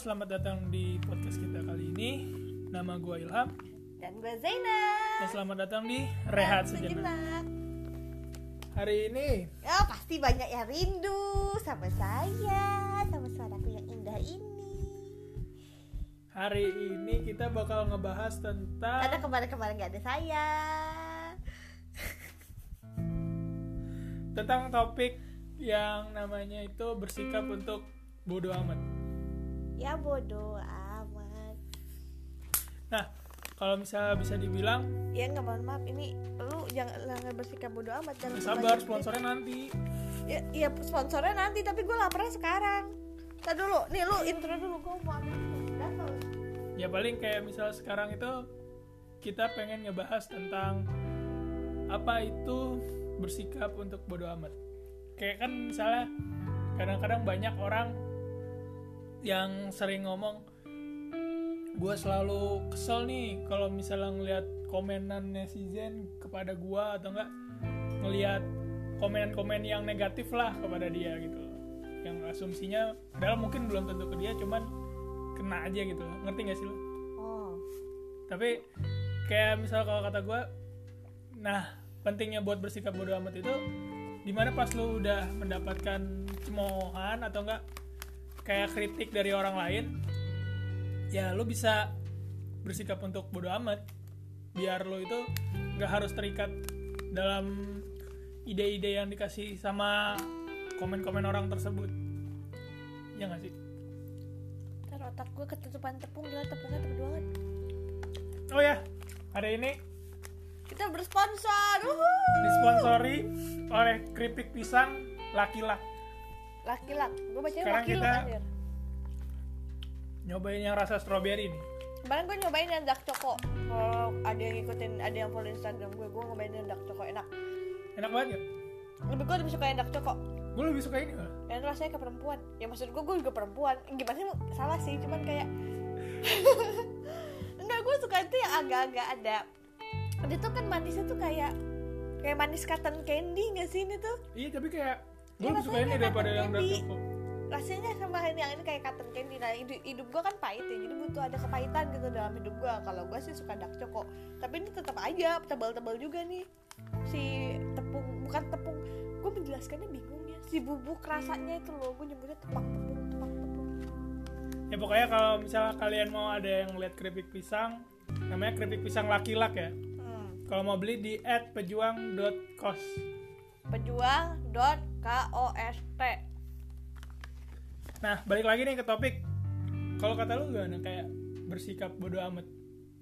selamat datang di podcast kita kali ini. Nama gue Ilham Dan gue Zaina. dan selamat datang di Rehat Sejenak. Hari ini Ya pasti banyak yang rindu sama saya, sama suaraku yang indah ini. hari ini kita bakal ngebahas Karena tentang kemarin-kemarin gak ada saya. tentang topik yang namanya itu bersikap untuk bodoh amat. Ya bodoh amat. Nah, kalau misalnya bisa dibilang Ya nggak mohon maaf ini lu jangan jangan bersikap bodoh amat jangan sabar kebanyakan- sponsornya nanti. Ya, ya sponsornya nanti tapi gue laparnya sekarang. Tadi dulu, nih lu intro dulu gue mau ambil. Ya paling kayak misal sekarang itu kita pengen ngebahas tentang apa itu bersikap untuk bodoh amat. Kayak kan misalnya kadang-kadang banyak orang yang sering ngomong gue selalu kesel nih kalau misalnya ngelihat komenan netizen kepada gue atau enggak ngelihat komen-komen yang negatif lah kepada dia gitu yang asumsinya padahal mungkin belum tentu ke dia cuman kena aja gitu loh. ngerti gak sih lo? Oh. tapi kayak misal kalau kata gue nah pentingnya buat bersikap bodoh amat itu di mana pas lu udah mendapatkan cemoohan atau enggak kayak kritik dari orang lain ya lu bisa bersikap untuk bodoh amat biar lu itu nggak harus terikat dalam ide-ide yang dikasih sama komen-komen orang tersebut ya nggak sih Ntar otak gue ketutupan tepung gila tepungnya tebel banget. oh ya hari ini Kita bersponsor. Uhuh. disponsori oleh keripik pisang laki-laki Laki-laki. Gue bacanya Sekarang laki lu kita- anjir. nyobain yang rasa stroberi nih Kemarin gue nyobain yang dark choco. Kalau ada yang ngikutin, ada yang follow Instagram gue, gue nyobain yang dark choco enak. enak banget ya Lebih gue lebih suka yang dark choco. gue lebih suka ini malah Yang itu rasanya ke perempuan. Ya maksud gue, gue juga perempuan. Gimana sih? Salah sih, cuman kayak enggak gue suka itu yang agak-agak ada. Dia tuh kan manisnya tuh kayak kayak manis cotton candy gak sih ini tuh? iya tapi kayak gue Iya, lebih suka rasanya ini daripada yang dark candy. choco rasanya sama yang ini kayak cotton candy. Nah hidup, hidup gue kan pahit ya jadi butuh ada kepahitan gitu dalam hidup gue kalau gue sih suka dark choco tapi ini tetap aja tebal-tebal juga nih. Si tepung bukan tepung gue menjelaskannya bingung ya. Si bubuk rasanya itu loh gue nyebutnya tepak tepung tepak tepung. Ya pokoknya kalau misalnya kalian mau ada yang lihat keripik pisang namanya keripik pisang laki-lak ya. Hmm. kalau mau beli di @pejuang.kos pejuang dot kost nah balik lagi nih ke topik kalau kata lu gimana kayak bersikap bodoh amat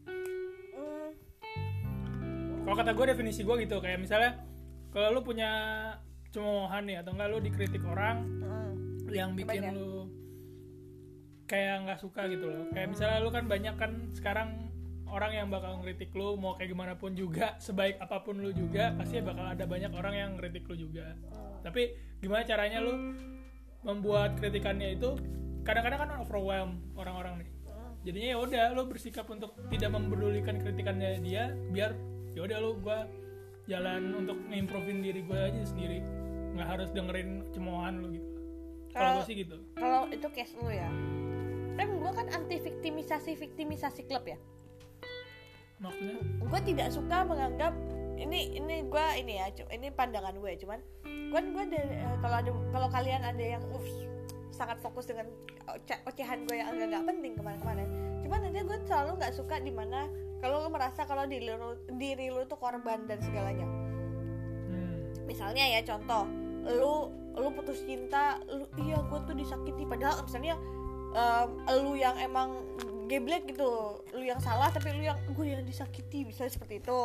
hmm. kalau kata gue definisi gue gitu kayak misalnya kalau lu punya cemoohan nih atau enggak lu dikritik orang hmm. yang bikin Banyak. lu kayak nggak suka gitu loh kayak misalnya lu kan banyak kan sekarang orang yang bakal ngeritik lu mau kayak gimana pun juga sebaik apa pun lu juga pasti bakal ada banyak orang yang ngeritik lu juga. Tapi gimana caranya lu membuat kritikannya itu kadang-kadang kan overwhelm orang-orang nih. Jadinya ya udah lu bersikap untuk tidak mempedulikan kritikannya dia biar ya udah lu gua jalan untuk ngimprovein diri gue aja sendiri. Nggak harus dengerin cemoohan lu gitu. Kalau gue sih gitu. kalau itu case lu ya. Kan gue kan anti viktimisasi viktimisasi klub ya maksudnya gue tidak suka menganggap ini ini gue ini ya ini pandangan gue cuman gue gue kalau ada kalau kalian ada yang uff sangat fokus dengan oce- ocehan gue yang agak nggak penting ke mana-kemana cuman aja gue selalu nggak suka di mana kalau lu merasa kalau diri lu diri lu tuh korban dan segalanya hmm. misalnya ya contoh lu lu putus cinta lu iya gue tuh disakiti padahal misalnya em, lu yang emang geblek gitu lu yang salah tapi lu yang gue yang disakiti. Misalnya seperti itu.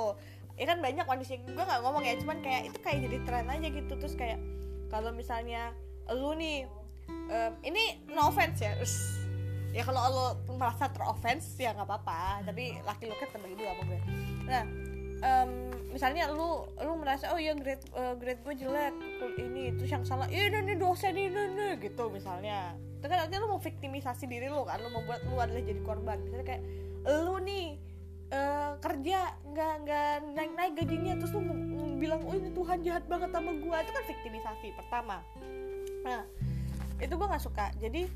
Ya kan banyak manusia gue nggak ngomong ya cuman kayak itu kayak jadi tren aja gitu. Terus kayak kalau misalnya lu nih em, ini no offense ya. Us. ya kalau lu merasa teroffense ya nggak apa-apa tapi laki lu kan apa gue nah misalnya lu lu merasa oh iya grade eh, grade gue jelek ini terus yang salah ini nih dosen ini nih gitu misalnya. Itu kan artinya lu mau viktimisasi diri lu kan lu membuat lu adalah jadi korban. Misalnya kayak lu nih eh, kerja nggak nggak naik naik gajinya terus lu ng- ng- bilang oh ini Tuhan jahat banget sama gue itu kan viktimisasi pertama. Nah itu gue nggak suka. Jadi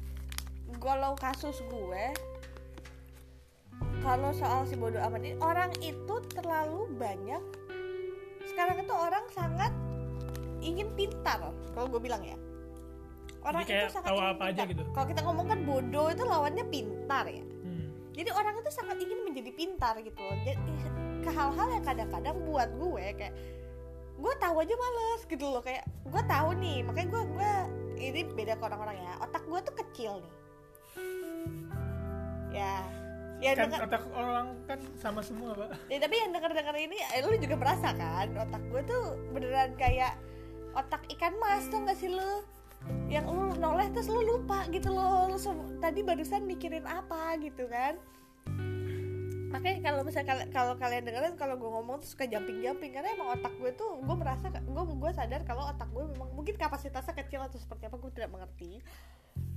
kalau kasus gue kalau soal si bodoh amat ini orang itu terlalu banyak sekarang itu orang sangat ingin pintar kalau gue bilang ya. Orang Jadi itu sangat tahu ingin apa aja gitu. kalau kita ngomong kan bodoh itu lawannya pintar ya. Hmm. jadi orang itu sangat ingin menjadi pintar gitu loh. Jadi ke hal-hal yang kadang-kadang buat gue kayak gue tahu aja males gitu loh. Kayak gue tahu nih makanya gue gue ini beda ke orang-orang ya. Otak gue tuh kecil nih. Ya ya kan denger- otak orang kan sama semua pak. Ya, tapi yang denger-denger ini eh, lu juga merasa kan otak gue tuh beneran kayak otak ikan mas tuh gak sih lu? Yang lu noleh terus lu lupa gitu loh lu tadi barusan mikirin apa gitu kan. Makanya kalau misalnya kal- kalau kalian dengerin kalau gue ngomong tuh suka jumping jumping karena emang otak gue tuh gue merasa gue gue sadar kalau otak gue memang mungkin kapasitasnya kecil atau seperti apa gue tidak mengerti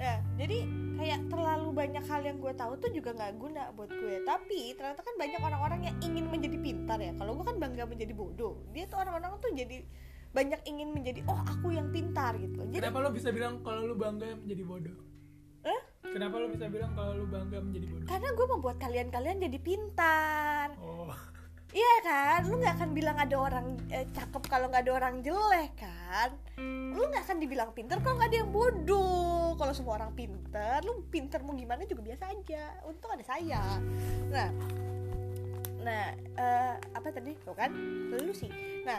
ya jadi kayak terlalu banyak hal yang gue tahu tuh juga nggak guna buat gue. Tapi ternyata kan banyak orang-orang yang ingin menjadi pintar ya. Kalau gue kan bangga menjadi bodoh. Dia tuh orang-orang tuh jadi banyak ingin menjadi oh aku yang pintar gitu. Jadi kenapa lo bisa bilang kalau lu bangga menjadi bodoh? Eh? kenapa lo bisa bilang kalau lu bangga menjadi bodoh? Karena gue membuat kalian-kalian jadi pintar. Oh Iya kan, lu nggak akan bilang ada orang eh, cakep kalau nggak ada orang jelek kan? Lu nggak akan dibilang pinter kalau nggak ada yang bodoh. Kalau semua orang pinter, lu pinter mau gimana juga biasa aja. Untung ada saya. Nah, nah eh, apa tadi? Tuh kan, lu sih. Nah,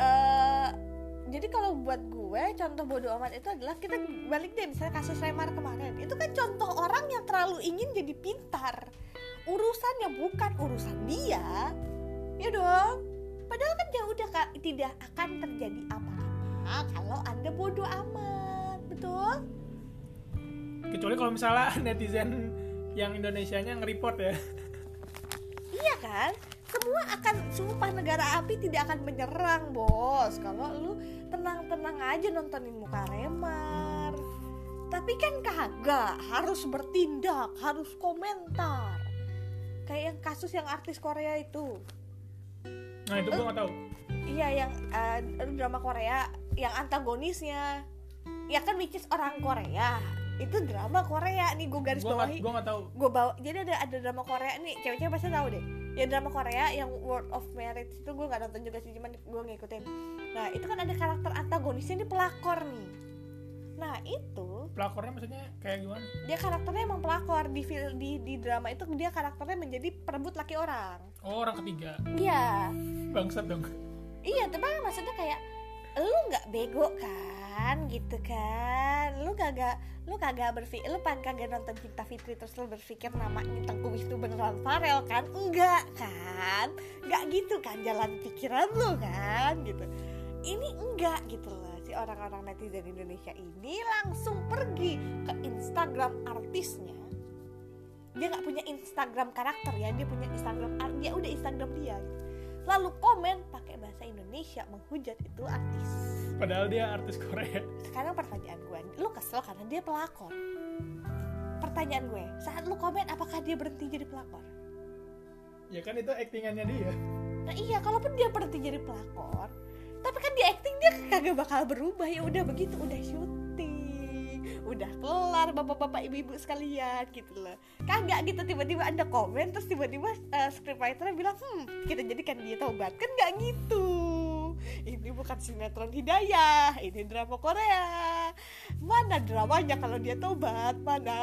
eh jadi kalau buat gue contoh bodoh amat itu adalah kita balik deh misalnya kasus Remar kemarin itu kan contoh orang yang terlalu ingin jadi pintar urusan yang bukan urusan dia. Ya dong. Padahal kan ya udah kak. Tidak akan terjadi apa-apa. Kalau anda bodoh amat. Betul? Kecuali kalau misalnya netizen yang Indonesianya nge-report ya. Iya kan? Semua akan sumpah negara api tidak akan menyerang bos. Kalau lu tenang-tenang aja nontonin muka remar. Tapi kan kagak harus bertindak harus komentar kayak yang kasus yang artis Korea itu. Nah itu gue nggak tahu. Iya yang eh, drama Korea yang antagonisnya. Ya kan which is orang Korea. Itu drama Korea nih gue garis nggak bawahi. gue nggak tahu. Gue bawa jadi ada ada drama Korea nih cewek-cewek pasti tahu deh. Ya drama Korea yang World of Marriage itu gue nggak nonton juga sih cuman gue ngikutin. Nah itu kan ada karakter antagonisnya ini pelakor nih nah itu pelakornya maksudnya kayak gimana? dia karakternya emang pelakor. Di fil- di di drama itu dia karakternya menjadi perebut laki orang. Oh orang ketiga. Iya. Bangsat dong. Iya, tapi kan maksudnya kayak lu nggak bego kan, gitu kan? Lu kagak, lu kagak berpikir, lu pan kagak nonton Cinta Fitri terus lu berpikir namanya Tengku Wisnu beneran Farel kan? Enggak kan? Enggak gitu kan jalan pikiran lu kan, gitu. Ini enggak gitu loh si orang-orang netizen Indonesia ini langsung pergi ke Instagram artisnya. Dia nggak punya Instagram karakter ya dia punya Instagram dia udah Instagram dia. Gitu. lalu komen pakai bahasa Indonesia menghujat itu artis. Padahal dia artis Korea. Sekarang pertanyaan gue lu kesel karena dia pelakor? Pertanyaan gue saat lu komen apakah dia berhenti jadi pelakor? Ya kan itu actingannya dia. Nah iya kalaupun dia berhenti jadi pelakor tapi kan di acting dia kagak bakal berubah. Ya udah begitu udah syuting udah kelar bapak-bapak ibu-ibu sekalian gitu loh. Kagak gitu tiba-tiba ada komen terus tiba-tiba uh, scriptwriternya bilang hmm kita jadikan dia taubat. Kan nggak gitu. Ini bukan sinetron hidayah ini drama Korea. Mana dramanya kalau dia taubat? Mana?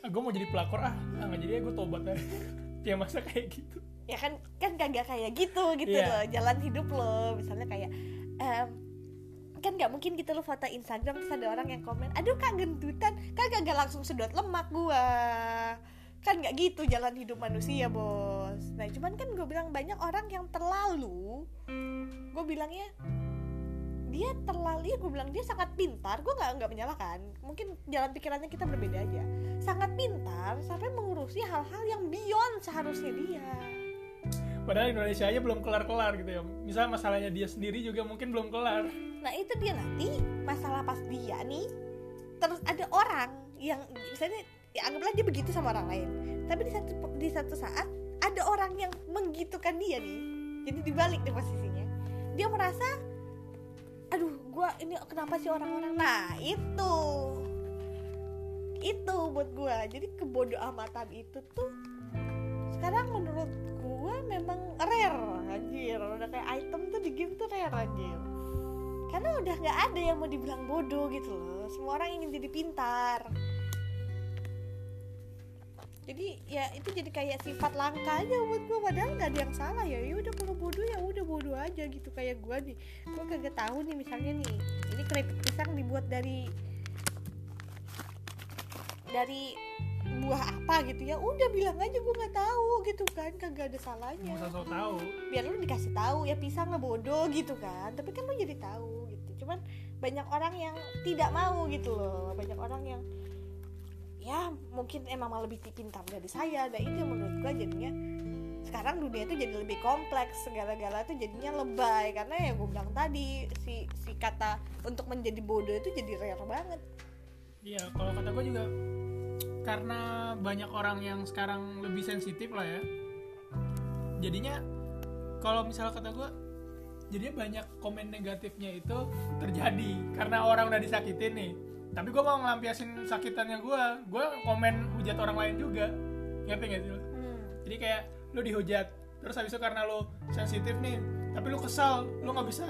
Ah, gue mau jadi pelakor ah. Ah nggak jadi ya gue tobat aja ya masa kayak gitu. Ya kan kan kagak kayak gitu gitu Iya. loh. Jalan hidup lo misalnya kayak em, kan nggak mungkin gitu lo foto Instagram terus ada orang yang komen aduh kak gendutan. Kan kagak langsung sedot lemak gua. Kan nggak gitu jalan hidup manusia bos. Nah cuman kan gue bilang banyak orang yang terlalu gue bilangnya dia terlalu ya gue bilang dia sangat pintar. Gue nggak nggak menyalahkan. Mungkin jalan pikirannya kita berbeda aja. Sangat pintar sampai mengurusi hal-hal yang beyond seharusnya dia. Padahal Indonesia aja belum kelar-kelar gitu ya. Misal masalahnya dia sendiri juga mungkin belum kelar. Nah itu dia nanti. Masalah pas dia nih terus ada orang yang misalnya ya anggaplah dia begitu sama orang lain. Tapi di satu di satu saat ada orang yang menggitukan dia nih. Jadi dibalik nih posisinya. Dia merasa aduh gua ini kenapa sih orang-orang? Nah itu. Itu buat gue jadi kebodoh amatan itu tuh sekarang menurut gue memang rare anjir. Udah kayak item tuh di game tuh rare anjir. Karena udah nggak ada yang mau dibilang bodoh gitu loh. Semua orang ingin jadi pintar jadi ya itu jadi kayak sifat langka aja buat gue padahal nggak ada yang salah ya. Ya udah kalau bodoh ya udah bodoh aja gitu. Kayak gue nih gue kagak tahu nih misalnya nih ini keripik pisang dibuat dari dari buah apa gitu ya. Udah bilang aja gue nggak tahu gitu kan. Kagak ada salahnya. Usah sok tahu. biar lu dikasih tahu ya pisang nggak bodoh gitu kan. Tapi kan lu jadi tahu gitu. Cuman banyak orang yang tidak mau gitu loh. Banyak orang yang ya mungkin emang malah lebih pintar dari saya. Dan itu yang menurut gue jadinya sekarang dunia itu jadi lebih kompleks. Segala-gala itu jadinya lebay. Karena ya gue bilang tadi si si kata untuk menjadi bodoh itu jadi rare banget. Iya, kalau kata gue juga karena banyak orang yang sekarang lebih sensitif lah ya. Jadinya kalau misalnya kata gue, jadinya banyak komen negatifnya itu terjadi. Karena orang udah disakitin nih. Tapi gue mau ngelampiasin sakitannya gue, gue komen hujat orang lain juga. Ngerti gak sih lo? Jadi kayak lu dihujat, terus habis itu karena lu sensitif nih, tapi lu kesal, lu nggak bisa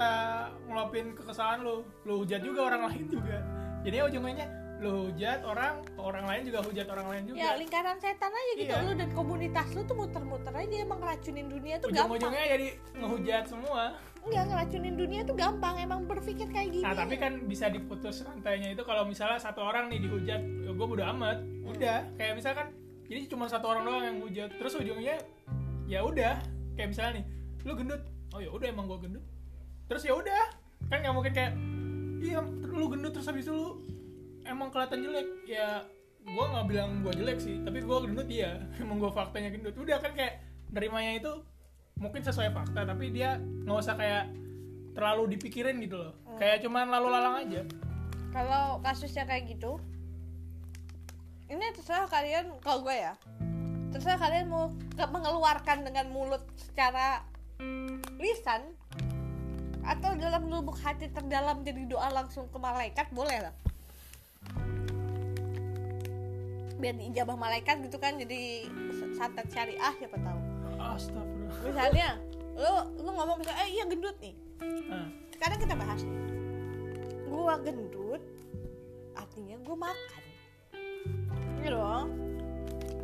ngeluapin kekesalan lu, lu hujat juga orang lain juga. Jadi ujungnya lu hujat orang, orang lain juga hujat orang lain juga. ya lingkaran setan aja gitu Iya. lu dan komunitas lu tuh muter-muter aja emang ngeracunin dunia tuh gampang Ujung-ujungnya jadi ngehujat semua. enggak ngeracunin dunia tuh gampang emang berpikir kayak gini Nah tapi kan bisa diputus rantainya itu kalau misalnya satu orang nih dihujat, ya gue bodo amat. Udah, kayak misalkan jadi cuma satu orang doang yang hujat, terus ujungnya ya udah, kayak misalnya nih, lu gendut, oh ya udah emang gue gendut, terus ya udah, kan nggak mungkin kayak, iya lu gendut terus habis itu lu emang kelihatan jelek, ya gue nggak bilang gue jelek sih, tapi gue gendut iya, emang gue faktanya gendut, udah kan kayak nerimanya itu mungkin sesuai fakta, tapi dia nggak usah kayak terlalu dipikirin gitu loh, kayak cuman lalu lalang aja. kalau kasusnya kayak gitu ini terserah kalian kalau gue ya. Terserah kalian mau mengeluarkan dengan mulut secara lisan atau dalam lubuk hati terdalam jadi doa langsung ke malaikat boleh lah biar diijabah malaikat gitu kan jadi santet syariah siapa tahu. Astagfirullah. misalnya lu lu ngomong misalnya eh iya gendut nih. Nah, sekarang kita bahas nih. Gua gendut artinya gua makan. Iya dong.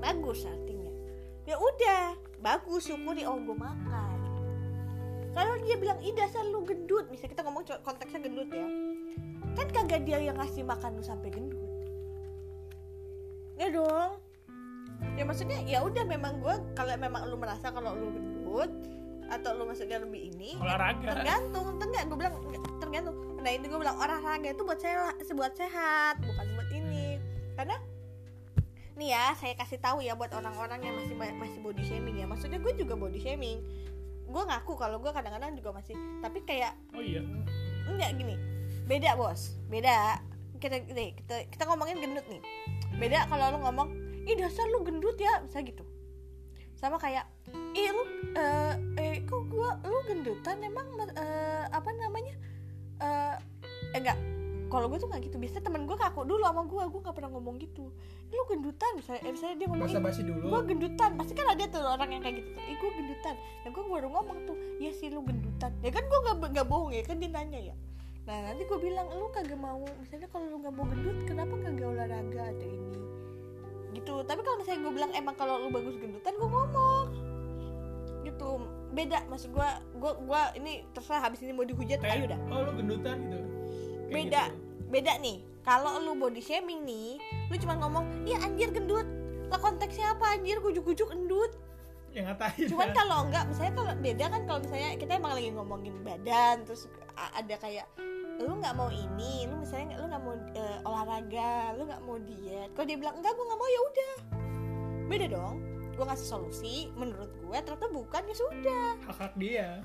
Bagus artinya. Ya udah bagus syukuri oh gua makan. Kalau dia bilang ih dasar lu gendut. Misalnya kita ngomong konteksnya gendut ya kan kagak dia yang ngasih makan lu sampai gendut. Ya dong. Ya maksudnya ya udah memang gua kalau memang lu merasa kalau lu gendut atau lu maksudnya lebih ini olahraga. tergantung enggak gue bilang tergantung. Nah ini gue bilang olahraga itu buat saya buat sehat bukan buat ini. Karena nih ya saya kasih tahu ya buat orang-orang yang masih masih body shaming ya. Maksudnya gue juga body shaming. Gue ngaku kalau gue kadang-kadang juga masih tapi kayak Oh iya. enggak gini beda bos. Beda. Kita nih, kita kita ngomongin gendut nih. Beda kalau lu ngomong ih dasar lu gendut ya bisa gitu. Sama kayak ih lu eh eh kok gua lu gendutan emang eh, apa namanya eh eh, enggak. Kalau gue tuh nggak gitu. Biasanya temen gue kaku dulu sama gue gue nggak pernah ngomong gitu. Lu gendutan misalnya eh, misalnya dia ngomong gue gendutan. Pasti kan ada tuh orang yang kayak gitu tuh. Gue gendutan. Nah gue baru ngomong tuh ya sih lu gendutan. Ya kan gue gak, nggak bohong ya kan dia nanya ya nah nanti gue bilang lu kagak mau misalnya kalau lu nggak mau gendut kenapa kagak olahraga atau ini? Gitu. Tapi kalau misalnya gue bilang emang kalau lu bagus gendutan gue ngomong. Gitu. Beda maksud gue gue gue ini terserah habis ini mau dihujat Kayak, ayo dah. Oh lu gendutan gitu. Kayak beda gitu. beda nih. Kalau lu body shaming nih lu cuma ngomong iya anjir gendut. Lah konteksnya apa anjir? Gujuk-gujuk endut Ya ngatain. cuman kalau enggak misalnya kalau beda kan kalau misalnya kita emang lagi ngomongin badan terus ada kayak lu nggak mau ini lu misalnya nggak- lu nggak mau eh, olahraga lu nggak mau diet kalau dia bilang enggak gue nggak mau ya udah beda dong gue ngasih solusi menurut gue ternyata bukan ya sudah hak hak dia.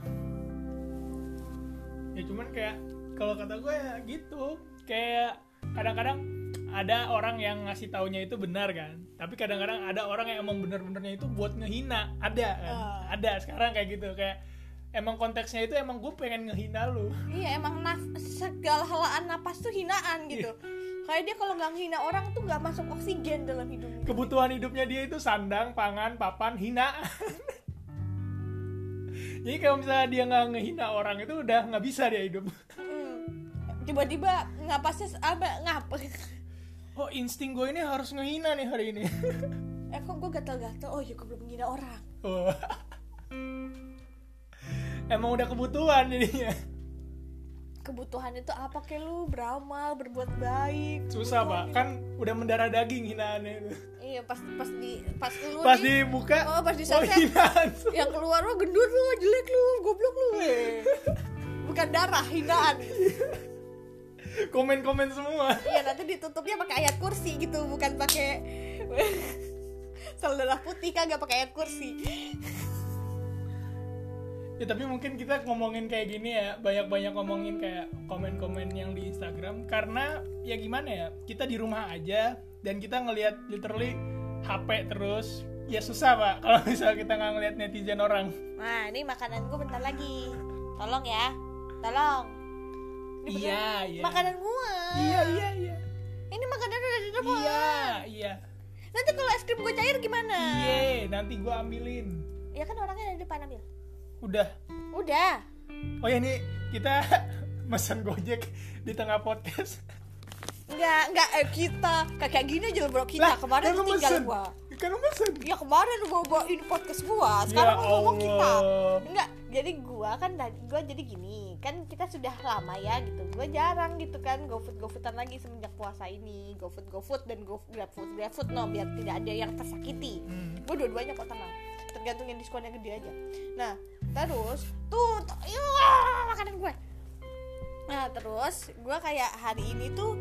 Ya cuman kayak kalau kata gue ya gitu. Kayak kadang-kadang ada orang yang ngasih taunya itu benar kan tapi kadang-kadang ada orang yang emang bener-benernya itu buat ngehina ada kan Ah. ada sekarang kayak gitu kayak emang konteksnya itu emang gue pengen ngehina lu. Iya emang naf segala helaan napas tuh hinaan gitu. Iya. kayak dia kalau nggak ngehina orang tuh nggak masuk oksigen dalam hidupnya kebutuhan hidupnya dia itu sandang pangan papan hina. Jadi kalau misalnya dia nggak ngehina orang itu udah nggak bisa dia hidup. Hmm. tiba-tiba ngapasnya apa ngapa oh insting gue ini harus ngehina nih hari ini. Eh kok gue gatal-gatal? Oh ya gue belum menghina orang. Oh. emang udah kebutuhan jadinya. Kebutuhan itu apa kayak lu beramal berbuat baik susah pak. kan udah mendarah daging hinaannya itu. Iya pas pas di pas lu pas nih, dibuka oh pas di oh, hinaan yang keluar lu gendut lu jelek lu goblok lu. Bukan darah hinaan. Komen-komen semua. Iya nanti ditutupnya pakai ayat kursi gitu bukan pakai sel darah putih kagak pakai ayat kursi ya tapi mungkin kita ngomongin kayak gini ya banyak-banyak ngomongin kayak komen-komen yang di Instagram. Karena ya gimana ya kita di rumah aja dan kita ngelihat literally HP terus. Ya susah pak kalau misalnya kita nggak ngeliat netizen orang. Nah ini makanan gue bentar lagi. Tolong ya tolong. Ini iya iya. makanan gua. Iya iya iya. Ini makanan udah di depan iya iya. Nanti kalau es krim gue cair gimana? Iya nanti gua ambilin. Ya kan orangnya ada di depan ambil udah. Udah. Oh ya ini kita pesan gojek di tengah podcast. Enggak, enggak eh, kita kayak gini aja bro. Kita kemarin kan tinggal mesen. gua. Kan lu mesen ya kemarin bawa bawain podcast gua. Sekarang Ya ngomong kita. Enggak jadi gua kan gua jadi gini. Kan kita sudah lama ya gitu. Gua jarang gitu kan gofood gofoodan lagi semenjak puasa ini. Gofood gofood dan go grabfood grabfood no biar tidak ada yang tersakiti. Hmm. gue dua-duanya kok tenang tergantung yang diskonnya gede aja. Nah terus tuh tuh, iya, makanan gue. Nah terus gue kayak hari ini tuh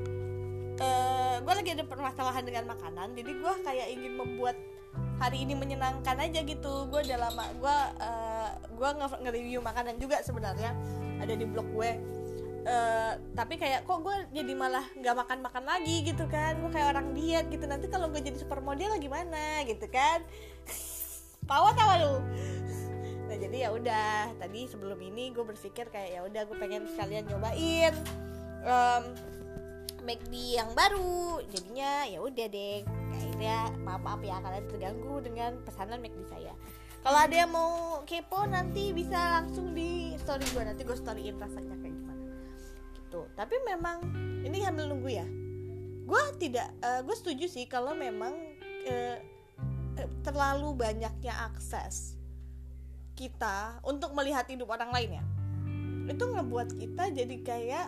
eh gue lagi ada permasalahan dengan makanan jadi gue kayak ingin membuat hari ini menyenangkan aja gitu. Gue udah lama gue eh, gue nge- nge-review makanan juga sebenarnya ada di blog gue. Eh, tapi kayak kok gue jadi malah nggak makan makan lagi gitu kan? Gue kayak orang diet gitu. Nanti kalau gue jadi supermodel gimana gitu kan tawa tawa lu. Nah jadi ya udah. Tadi sebelum ini gue berpikir kayak ya udah gue pengen sekalian nyobain em McD yang baru. Jadinya ya udah deh. Akhirnya maaf maaf ya kalian terganggu dengan pesanan McD saya. Kalau ada yang mau kepo nanti bisa langsung di story gue nanti gue storyin rasanya kayak gimana. Gitu. Tapi memang ini sambil nunggu ya. Gue tidak gue setuju sih kalau memang eh, eh, terlalu banyaknya akses kita untuk melihat hidup orang lain ya. Itu ngebuat kita jadi kayak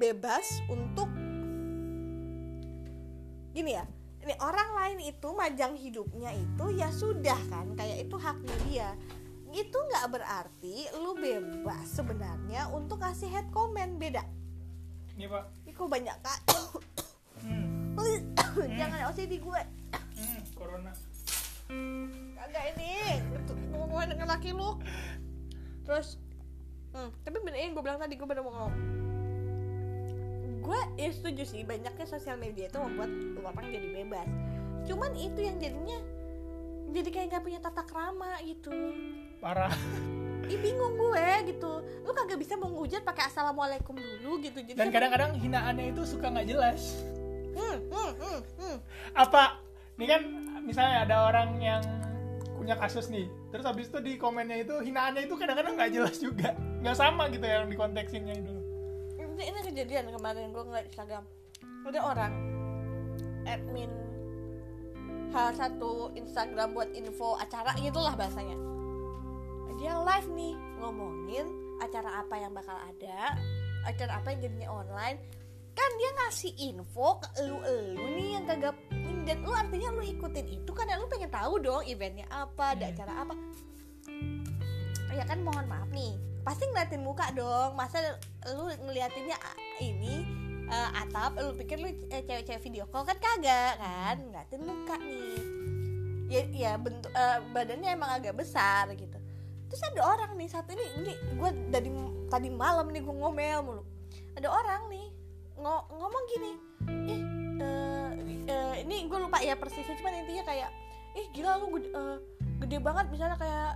bebas untuk gini ya. Ini orang lain itu majang hidupnya itu ya sudah kan kayak itu haknya dia. Itu nggak berarti lu bebas sebenarnya untuk kasih head comment beda. Ini pak. ini kok banyak kak? Hmm. jangan OCD gue. Hmm, corona. kagak ini ngomongin dengan laki lu terus hmm, tapi benerin gue bilang tadi gue bener mau ngomong gue ya setuju sih banyaknya sosial media itu membuat orang jadi bebas cuman itu yang jadinya jadi kayak nggak punya tata krama gitu Parah. Ih bingung gue gitu lu kagak bisa menghujat pakai assalamualaikum dulu gitu jadi Dan kadang-kadang hinaannya itu suka nggak jelas. hmm, hmm, hmm, hmm. Apa? Ini kan misalnya ada orang yang punya kasus nih, terus habis itu di komennya itu hinaannya itu kadang-kadang nggak jelas juga, nggak sama gitu yang di konteksinnya itu. ini, ini kejadian kemarin gue ngeliat Instagram. Ada orang admin hal satu Instagram buat info acara gitulah bahasanya. Dia live nih ngomongin acara apa yang bakal ada acara apa yang jadinya online. Kan dia ngasih info ke elu-elu nih yang kagak dan lu artinya lu ikutin itu karena lu pengen tahu dong eventnya apa ada Hmm. acara apa. Ya kan mohon maaf nih. Pasti ngeliatin muka dong. Masa lu ngeliatinnya ah, ini eh, atap lu pikir lu eh, cewek-cewek video call kan kagak kan? Ngeliatin muka nih. Ya ya bentuk eh, badannya emang agak besar gitu. Terus ada orang nih satu ini ini gue dari tadi malam nih gue ngomel mulu. Ada orang nih ngo- ngomong gini eh eh, eh, ini gue lupa ya persisnya cuman intinya kayak ih gila lu gede, eh, gede banget misalnya kayak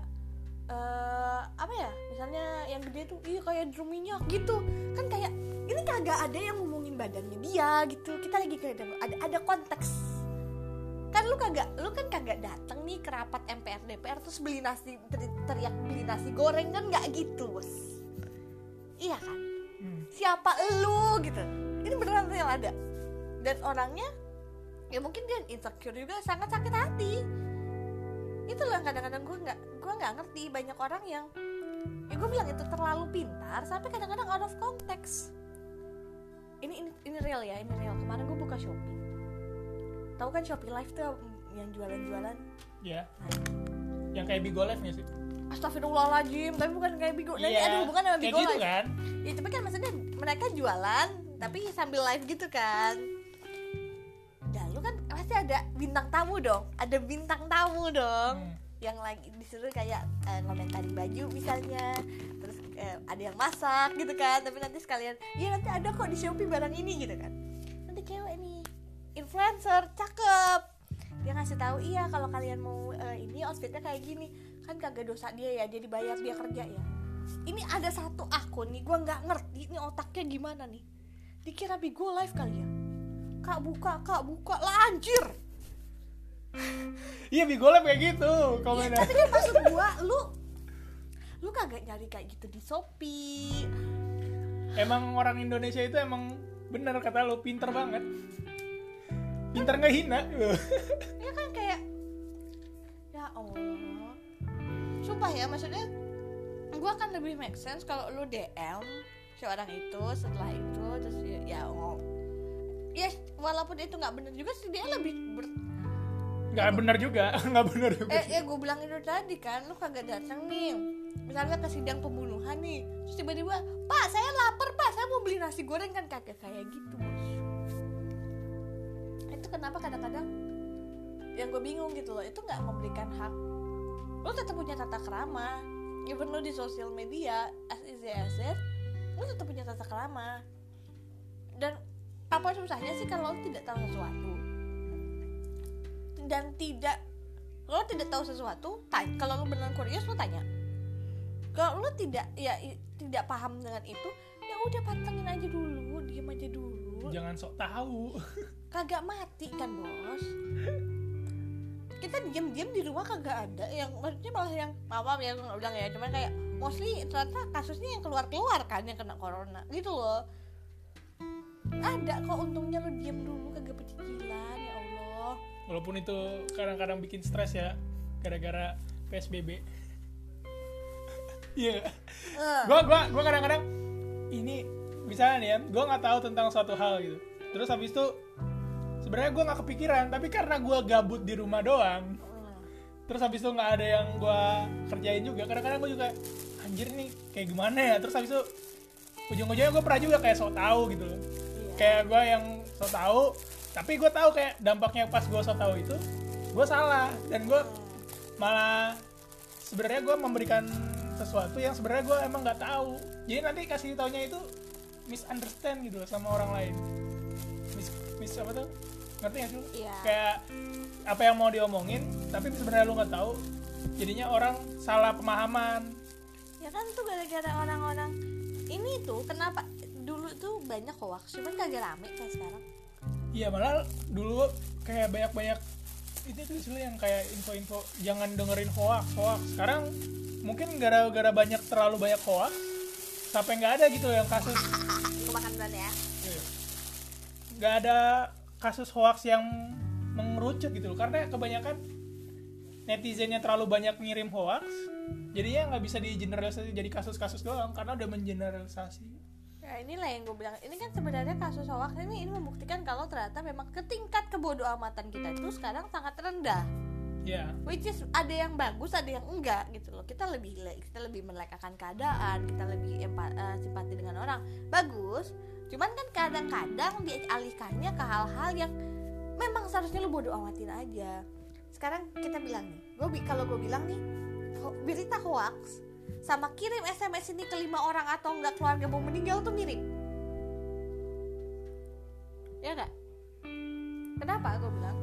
eh apa ya misalnya yang gede tuh iya kayak drum minyak gitu. Kan kayak ini kagak ada yang ngomongin badannya dia gitu kita lagi kayak ada ada, ada konteks. Kan lu kagak lu kan kagak datang nih ke rapat MPR DPR terus beli nasi teri- teriak beli nasi goreng kan nggak gitu bos. Iya kan? Hmm. siapa lu gitu? Ini beneran real ada dan orangnya ya mungkin dia insecure juga sangat sakit hati. Itu loh kadang-kadang gue nggak gue nggak ngerti. Banyak orang yang ya gue bilang itu terlalu pintar sampai kadang-kadang out of context. Ini ini ini real ya ini real. Kemarin gue buka shopee. Tahu kan shopee live tuh yang jualan-jualan? Ya yang kayak Bigo Live nggak sih? Astagfirullahaladzim, tapi bukan kayak Bigo. Ini Iya, ada hubungan sama kayak Bigo gitu Live. kan? Ya, tapi kan maksudnya mereka jualan tapi sambil live gitu kan. Ada bintang tamu dong. Ada bintang tamu dong. Hmm. Yang lagi disuruh kayak eh, ngomentari baju misalnya. Terus eh, ada yang masak gitu kan. Tapi nanti sekalian, "Iya, nanti ada kok di Shopee barang ini." gitu kan. Nanti cewek nih, influencer, cakep. Dia ngasih tahu, "Iya, kalau kalian mau eh, ini outfitnya kayak gini." Kan kagak dosa dia ya, dia dibayar dia kerja ya ini ada satu akun nih gue nggak ngerti ini otaknya gimana nih dikira Bigo live kali ya kak buka kak buka. Lah anjir. Iya Bigo Live kayak gitu ya, komennya. tapi kan maksud gue lu lu kagak nyari kayak gitu di Shopee. Emang orang Indonesia itu emang bener kata lo pinter banget. Pinter nggak hina ya kan kayak ya Allah. Sumpah ya maksudnya gue akan lebih make sense kalau lu DM seorang itu setelah itu terus ya, ya oh ya walaupun itu nggak bener juga sih dia lebih ber, nggak bener juga nggak bener juga eh ya gue bilang itu tadi kan lu kagak datang nih. Misalnya ke sidang pembunuhan nih terus tiba-tiba pak saya lapar pak saya mau beli nasi goreng. Kan kagak kayak gitu bos. Itu kenapa kadang-kadang yang gue bingung gitu loh itu nggak memberikan hak. Lu tetap punya tata kerama even lu di sosial media as easy as it tetap punya tata kerama apa susahnya sih kalau tidak tahu sesuatu? Dan tidak lo tidak tahu sesuatu tanya kalau lo beneran kurios lo tanya. Kalau lo tidak ya tidak paham dengan itu ya udah pantengin aja dulu diem aja dulu. Jangan sok tahu. Kagak mati kan bos? Kita diam-diam di rumah kagak ada yang maksudnya malah yang maaf ya bilang ya cuman kayak mostly ternyata kasusnya yang keluar-keluar kan yang kena corona gitu loh ada kok untungnya lo diem dulu kagak pecicilan ya Allah walaupun itu kadang-kadang bikin stres ya gara-gara PSBB iya Eh. gua gua gua kadang-kadang ini misalnya nih ya gua nggak tahu tentang suatu hal gitu terus habis itu sebenarnya gua nggak kepikiran tapi karena gua gabut di rumah doang Hmm. terus habis itu nggak ada yang gua kerjain juga kadang-kadang gua juga anjir nih kayak gimana ya terus habis itu ujung-ujungnya gua pernah juga kayak sok tahu gitu loh. Kayak gua yang sok tahu tapi gua tahu kayak dampaknya pas gua sok tahu itu gua salah. Dan gua malah sebenarnya gue memberikan sesuatu yang sebenarnya gue emang nggak tahu jadi nanti kasih taunya itu misunderstand gitu loh sama orang lain. Mis, mis apa tuh? Ngerti gak sih lu? Iya. kayak apa yang mau diomongin tapi sebenarnya lu nggak tahu jadinya orang salah pemahaman. Ya kan tuh gara-gara orang-orang ini tuh kenapa dulu tuh banyak hoax cuman kagak rame kayak sekarang. Iya malah dulu kayak banyak-banyak itu tuh istilah yang kayak info-info jangan dengerin hoax hoax. Sekarang mungkin gara-gara banyak terlalu banyak hoax sampai nggak ada gitu yang kasus. Makan ya. Iya. nggak ada kasus hoax yang mengerucut gitu loh. Karena kebanyakan netizennya terlalu banyak ngirim hoax jadinya nggak bisa digeneralisasi jadi kasus-kasus doang karena udah mengeneralisasi ya inilah yang gue bilang. Ini kan sebenarnya kasus hoax. Ini ini membuktikan kalau ternyata memang ketingkat kebodohamatan kita itu sekarang sangat rendah. Ya which is ada yang bagus ada yang enggak gitu loh. Kita lebih kita lebih melekakan keadaan kita lebih empa, eh, simpati dengan orang. Bagus cuman kan kadang-kadang dialihkannya ke hal-hal yang memang seharusnya lu bodoh amatin aja. Sekarang kita bilang nih gue kalau gue bilang nih berita hoax sama kirim SMS ini ke lima orang atau enggak keluarga mau meninggal tuh mirip ya enggak kenapa gue bilang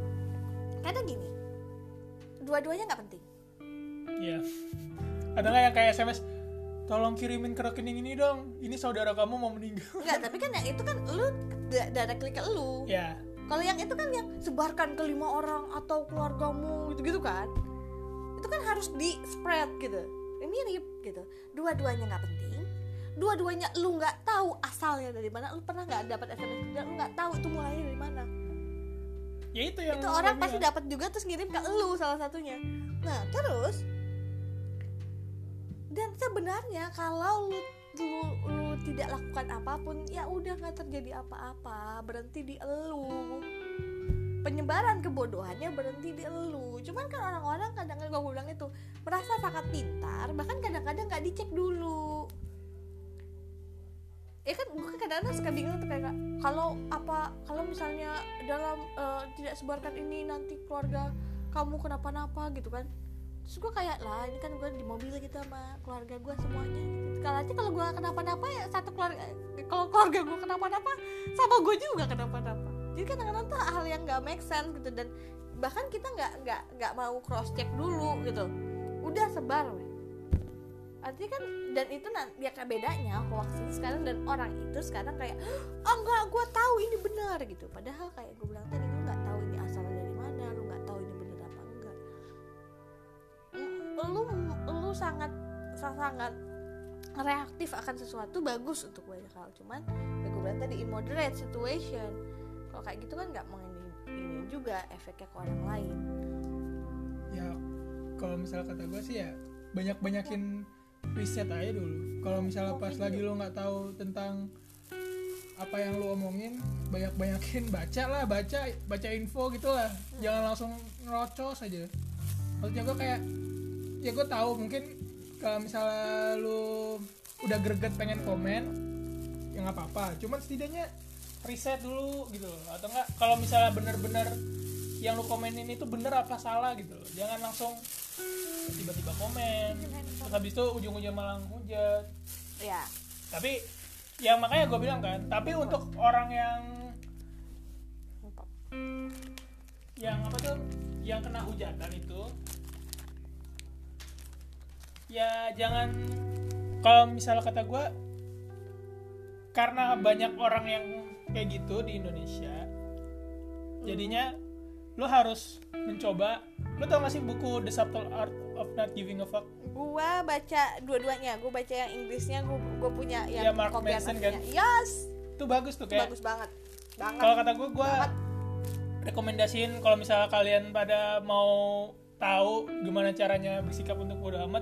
karena gini dua-duanya nggak penting ya atau nggak yang kayak sms tolong kirimin ke rekening ini dong ini saudara kamu mau meninggal Enggak, tapi kan yang itu kan lu da- directly ke lu. ya Kalau yang itu kan yang sebarkan ke lima orang atau keluargamu gitu-gitu kan. Itu kan harus di spread gitu. Mirip gitu. Dua-duanya nggak penting. Dua-duanya lu nggak tahu asalnya dari mana. Lu pernah nggak dapat SMS dan lu nggak tahu itu mulainya dari mana. ya itu yang itu orang pasti dapat juga terus ngirim ke lu salah satunya nah terus dan sebenarnya kalau lu lu, lu tidak lakukan apa pun ya udah nggak terjadi apa-apa berhenti di elu penyebaran kebodohannya berhenti di elu. Cuman kan orang-orang kadang-kadang gue bilang itu merasa sangat pintar bahkan kadang-kadang nggak dicek dulu. Ya kan gue kadang-kadang suka bingung tuh kayak kalau apa kalau misalnya dalam eh, tidak sebarkan ini nanti keluarga kamu kenapa-napa gitu kan. Terus gue kayak lah ini kan gue di mobil gitu sama keluarga gue semuanya. Kalau aja kalau gue kenapa-napa ya satu keluarga kalau keluarga gue kenapa-napa sama gue juga kenapa-napa jadi kadang-kadang tuh hal yang nggak make sense gitu dan bahkan kita nggak nggak nggak mau cross check dulu gitu. Udah sebar weh. Artinya kan dan itu ya bedanya hoax itu sekarang dan orang itu sekarang kayak oh enggak gue tahu ini benar gitu. Padahal kayak gue bilang tadi lu nggak tahu ini asalnya dari mana lu nggak tahu ini benar apa enggak. Mm, lu lu sangat sangat reaktif akan sesuatu bagus untuk banyak hal. Cuman ya gue bilang tadi immoderate situation kalau kayak gitu kan nggak mengini ini juga efeknya ke orang lain. Ya kalau misalnya kata gue sih ya banyak banyakin riset aja dulu. Kalau misalnya pas lagi lo nggak tahu tentang apa yang lo omongin banyak banyakin baca lah baca baca info gitulah jangan langsung ngerocos aja. Maksudnya gue kayak ya gue tahu mungkin kalau misalnya lo udah greget pengen komen ya nggak apa-apa. Cuman setidaknya riset dulu gitu loh. Atau enggak kalau misalnya bener-bener yang lu komenin itu bener apa salah gitu loh. Jangan langsung tiba-tiba komen. Terus habis itu ujung-ujungnya malah hujat. Ya tapi yang makanya gue bilang kan tapi untuk orang yang yang apa tuh? Yang kena hujatan itu ya jangan kalau misalnya kata gue karena banyak orang yang kayak gitu di Indonesia. Jadinya lo harus mencoba. Lo tau gak sih buku The Subtle Art of Not Giving a Fuck? Gua baca dua-duanya. Gua baca yang Inggrisnya gua, gua punya yang Iya, Mark Manson kan? yes! Itu bagus tuh kayak bagus banget. Banget. Kalau kata gue gue Banget. rekomendasiin kalau misalnya kalian pada mau tahu gimana caranya bersikap untuk bodo amat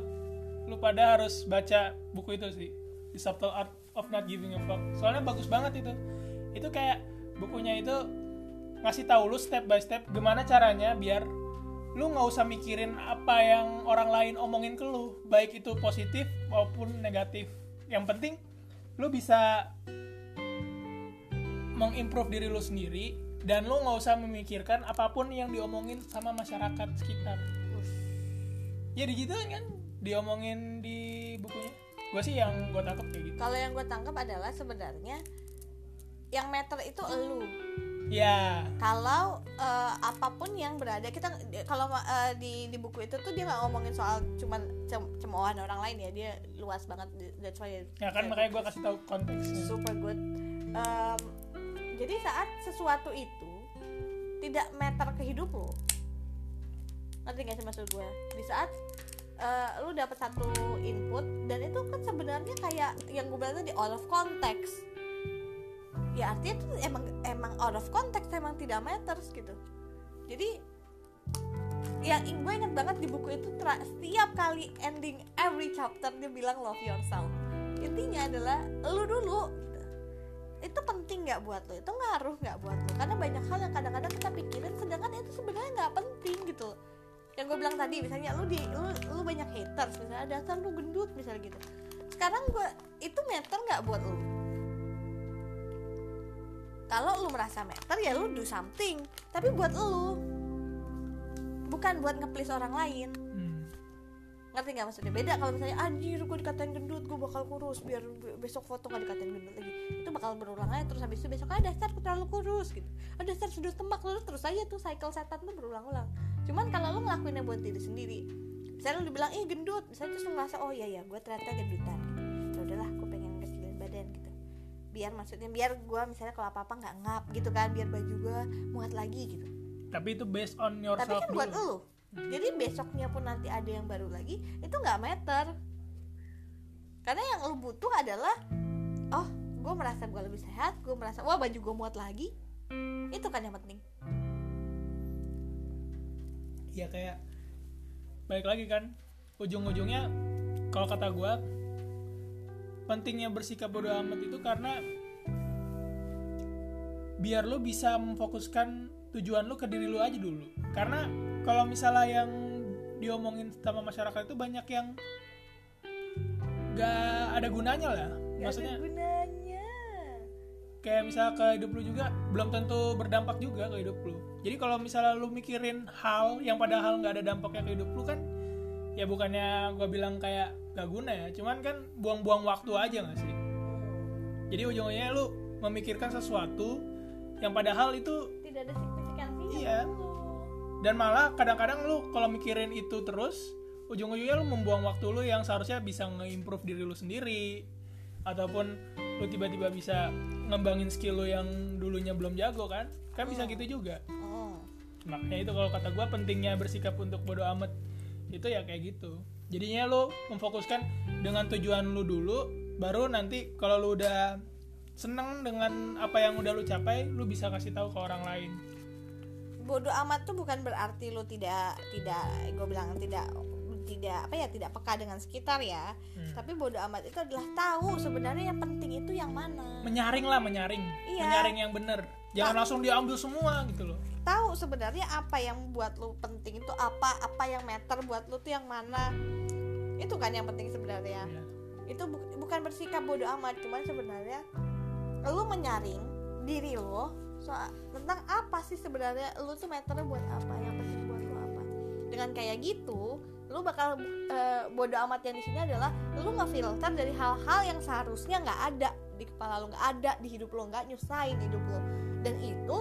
lu pada harus baca buku itu sih. The Subtle Art of Not Giving a Fuck. Soalnya bagus banget itu itu kayak bukunya itu ngasih tahu lu step by step gimana caranya biar lu nggak usah mikirin apa yang orang lain omongin ke lu baik itu positif maupun negatif. Yang penting lu bisa mengimprove diri lu sendiri dan lu nggak usah memikirkan apa pun yang diomongin sama masyarakat sekitar. Ya digituin kan? Diomongin di bukunya. Gue sih yang gue tangkap kayak gitu. Kalau yang gue tangkap adalah sebenarnya yang meter itu elu. Ya. Kalau eh, apa pun yang berada kita kalau eh, di di buku itu tuh dia nggak ngomongin soal cuman cem- cemoohan orang lain ya dia luas banget that's why ya kan makanya gue kasih tahu konteksnya. Super good. Em, jadi saat sesuatu itu tidak meter ke hidup lo ngerti gak sih maksud gue di saat eh, lu dapat satu input dan itu kan sebenarnya kayak yang gue bilang tadi out of context ya artinya itu emang emang out of context emang tidak matters gitu. Jadi yang gue inget banget di buku itu setiap kali ending every chapter dia bilang love yourself. Intinya adalah lu dulu gitu. itu penting nggak buat lo itu ngaruh nggak buat lo karena banyak hal yang kadang-kadang kita pikirin sedangkan itu sebenarnya nggak penting gitu. Yang gue bilang tadi misalnya lu di lu, lu banyak haters misalnya dasar lu gendut misalnya gitu. Sekarang gue itu meter nggak buat lu kalau lu merasa meter ya lu do something. Tapi buat lu. Bukan buat nge-please orang lain. Hmm. ngerti nggak maksudnya? Beda kalau misalnya anjir gue dikatain gendut gue bakal kurus biar be- besok foto nggak dikatain gendut lagi. Itu bakal berulang aja terus habis itu besok ada dasar aku terlalu kurus gitu. Ada dasar sudah tembak lu terus aja tuh cycle setan tuh berulang-ulang. Cuman kalau lu ngelakuinnya buat diri sendiri misalnya lu dibilang ih gendut misalnya terus lu ngerasa oh iya ya gue ternyata gendutan biar maksudnya biar gue misalnya kalau apa apa nggak ngap gitu kan biar baju gue muat lagi gitu. Tapi itu based on tapi yourself kan buat dulu. lu. Jadi besoknya pun nanti ada yang baru lagi itu nggak meter karena yang lu butuh adalah oh gue merasa gue lebih sehat gue merasa wah baju gue muat lagi. Itu kan yang penting. Ya kayak balik lagi kan ujung-ujungnya kalau kata gue pentingnya bersikap bodo amat itu karena biar lu bisa memfokuskan tujuan lu ke diri lu aja dulu. Karena kalau misalnya yang diomongin sama masyarakat itu banyak yang gak ada gunanya lah. Gak maksudnya ada gunanya. kayak misalnya ke hidup lu juga belum tentu berdampak juga ke hidup lu. Jadi kalau misalnya lu mikirin hal yang padahal nggak ada dampaknya ke hidup lu kan ya bukannya gue bilang kayak gak guna ya. Cuman kan buang-buang waktu aja gak sih? Jadi ujung-ujungnya lu memikirkan sesuatu yang padahal itu tidak ada signifikansinya Iya. buat lu. dan malah kadang-kadang lu kalau mikirin itu terus ujung-ujungnya lu membuang waktu lu yang seharusnya bisa nge-improve diri lu sendiri. Ataupun lu tiba-tiba bisa ngembangin skill lu yang dulunya belum jago kan? Kan bisa gitu juga. Hmm. makanya itu kalau kata gua pentingnya bersikap untuk bodo amat itu ya kayak gitu jadinya lu memfokuskan dengan tujuan lu dulu baru nanti kalau lu udah seneng dengan apa yang udah lu capai lu bisa kasih tahu ke orang lain. Bodoh amat tuh bukan berarti lu tidak tidak gue bilang tidak tidak apa ya tidak peka dengan sekitar ya. Hmm. tapi bodoh amat itu adalah tahu sebenarnya yang penting itu yang mana. Menyaring lah menyaring. Iya. menyaring yang bener. Jangan langsung diambil semua gitu loh. Tahu sebenarnya apa yang buat lu penting itu apa apa yang meter buat lu tuh yang mana itu kan yang penting sebenarnya. Ya. itu bu- bukan bersikap bodoh amat cuman sebenarnya lu menyaring diri lu soal tentang apa sih sebenarnya lu tuh meternya buat apa yang penting buat lu apa. Dengan kayak gitu lu bakal eh, bodoh amat yang di sini adalah lu ngefilter dari hal-hal yang seharusnya nggak ada di kepala lu nggak ada di hidup lu nggak nyusahin hidup lu. Dan itu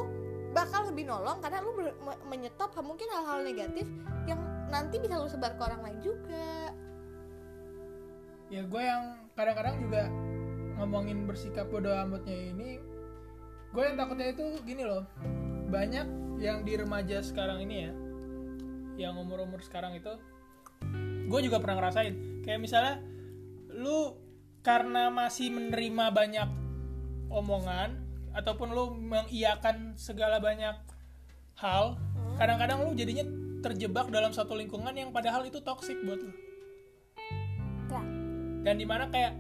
bakal lebih nolong karena lu menyetop mungkin hal-hal negatif yang nanti bisa lu sebar ke orang lain juga ya gue yang kadang-kadang juga ngomongin bersikap bodo amatnya ini gue yang takutnya itu gini loh banyak yang di remaja sekarang ini ya yang umur-umur sekarang itu gue juga pernah ngerasain. Kayak misalnya lu karena masih menerima banyak omongan ataupun lu mengiyakan segala banyak hal kadang-kadang lu jadinya terjebak dalam satu lingkungan yang padahal itu toksik buat lu dan di mana kayak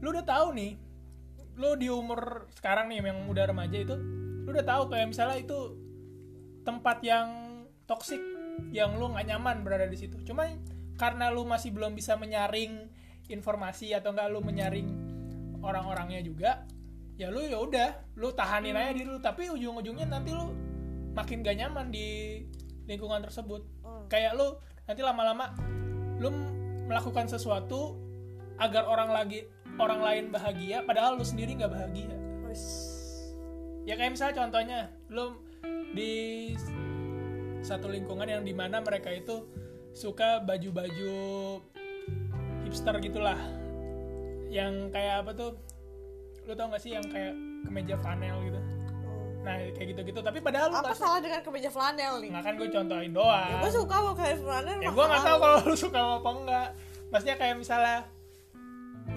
lu udah tahu nih lu di umur sekarang nih yang udah remaja itu lu udah tahu kayak misalnya itu tempat yang toksik yang lu nggak nyaman berada di situ. Cuma karena lu masih belum bisa menyaring informasi atau enggak lu menyaring orang-orangnya juga ya lu ya udah lu tahanin aja diri lu. Tapi ujung-ujungnya nanti lu makin gak nyaman di lingkungan tersebut. Hmm. kayak lu nanti lama-lama lu melakukan sesuatu agar orang lagi orang lain bahagia padahal lu sendiri nggak bahagia. Ya kayak misalnya contohnya lu di satu lingkungan yang di mana mereka itu suka baju-baju hipster gitulah. Yang kayak apa tuh? Lu tau gak sih yang kayak kemeja flanel gitu? Nah kayak gitu-gitu. Tapi padahal lu apa salah dengan kemeja flanel nih? Nggak kan gue contohin ya, doang gue suka mau kayak flanel ya gue nggak tahu kalau- kalau lu suka apa enggak maksudnya kayak misalnya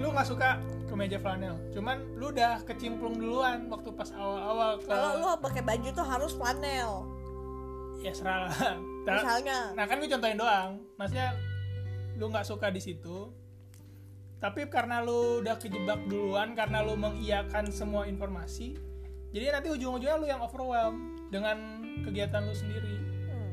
lu nggak suka kemeja flanel. Cuman lu udah kecimplung duluan waktu pas awal-awal ke kalau lu pakai baju tuh harus flanel. Ya serah lah Nah, misalnya. nah kan gue contohin doang. Maksudnya lu nggak suka di situ. Tapi karena lu udah kejebak duluan karena lu mengiyakan semua informasi jadi nanti ujung-ujungnya lu yang overwhelm dengan kegiatan lu sendiri. Hmm.